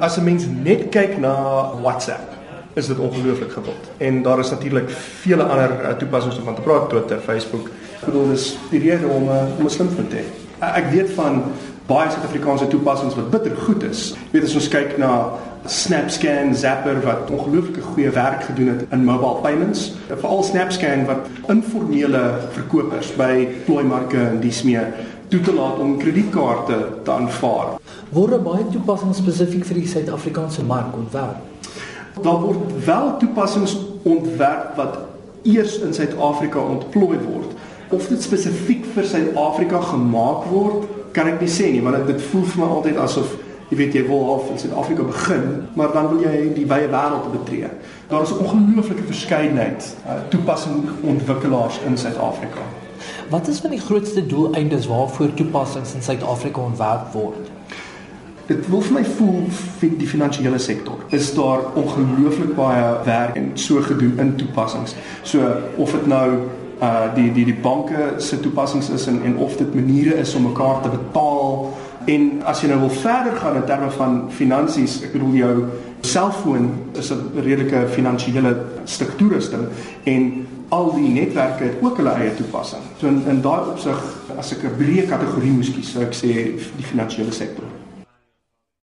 As 'n mens net kyk na WhatsApp, is dit ongelooflik gewild. En daar is natuurlik vele ander uh, toepassings om van te praat, Twitter, Facebook. Ek bedoel dis die rede om 'n uh, om 'n slimfoon te hê. Uh, ek weet van baie Suid-Afrikaanse toepassings wat bitter goed is. Jy weet as ons kyk na SnapScan, Zapper wat ongelooflike goeie werk gedoen het in mobile payments. Veral SnapScan wat informele verkopers by plooimarke en dies meer toelaat om kredietkaarte te aanvaar. Word baie toepassings spesifiek vir die Suid-Afrikaanse mark ontwerp? Daar word wel toepassings ontwerp wat eers in Suid-Afrika ontplooi word. Of dit spesifiek vir Suid-Afrika gemaak word, kan ek nie sê nie, want dit voel vir my altyd asof jy weet jy wil half in Suid-Afrika begin, maar dan wil jy die wye wêreld betree. Daar is 'n ongelooflike verskeidenheid uh, toepassingsontwikkelaars in Suid-Afrika. Wat is van die grootste doeleindes waarvoor toepassings in Suid-Afrika ontwerp word? Dit wil vir my voel vir die finansiële sektor. Is daar ongelooflik baie werk en so gedoen in toepassings. So of dit nou uh die die die banke se toepassings is en en of dit maniere is om mekaar te betaal En as jy nou wil verder gaan in terme van finansies, ek bedoel jou selfoon is 'n redelike finansiële struktuurrusting en al die netwerke het ook hulle eie toepassing. So in, in daai opsig as ek 'n breë kategorie moes kies, sou ek sê die finansiële sektor.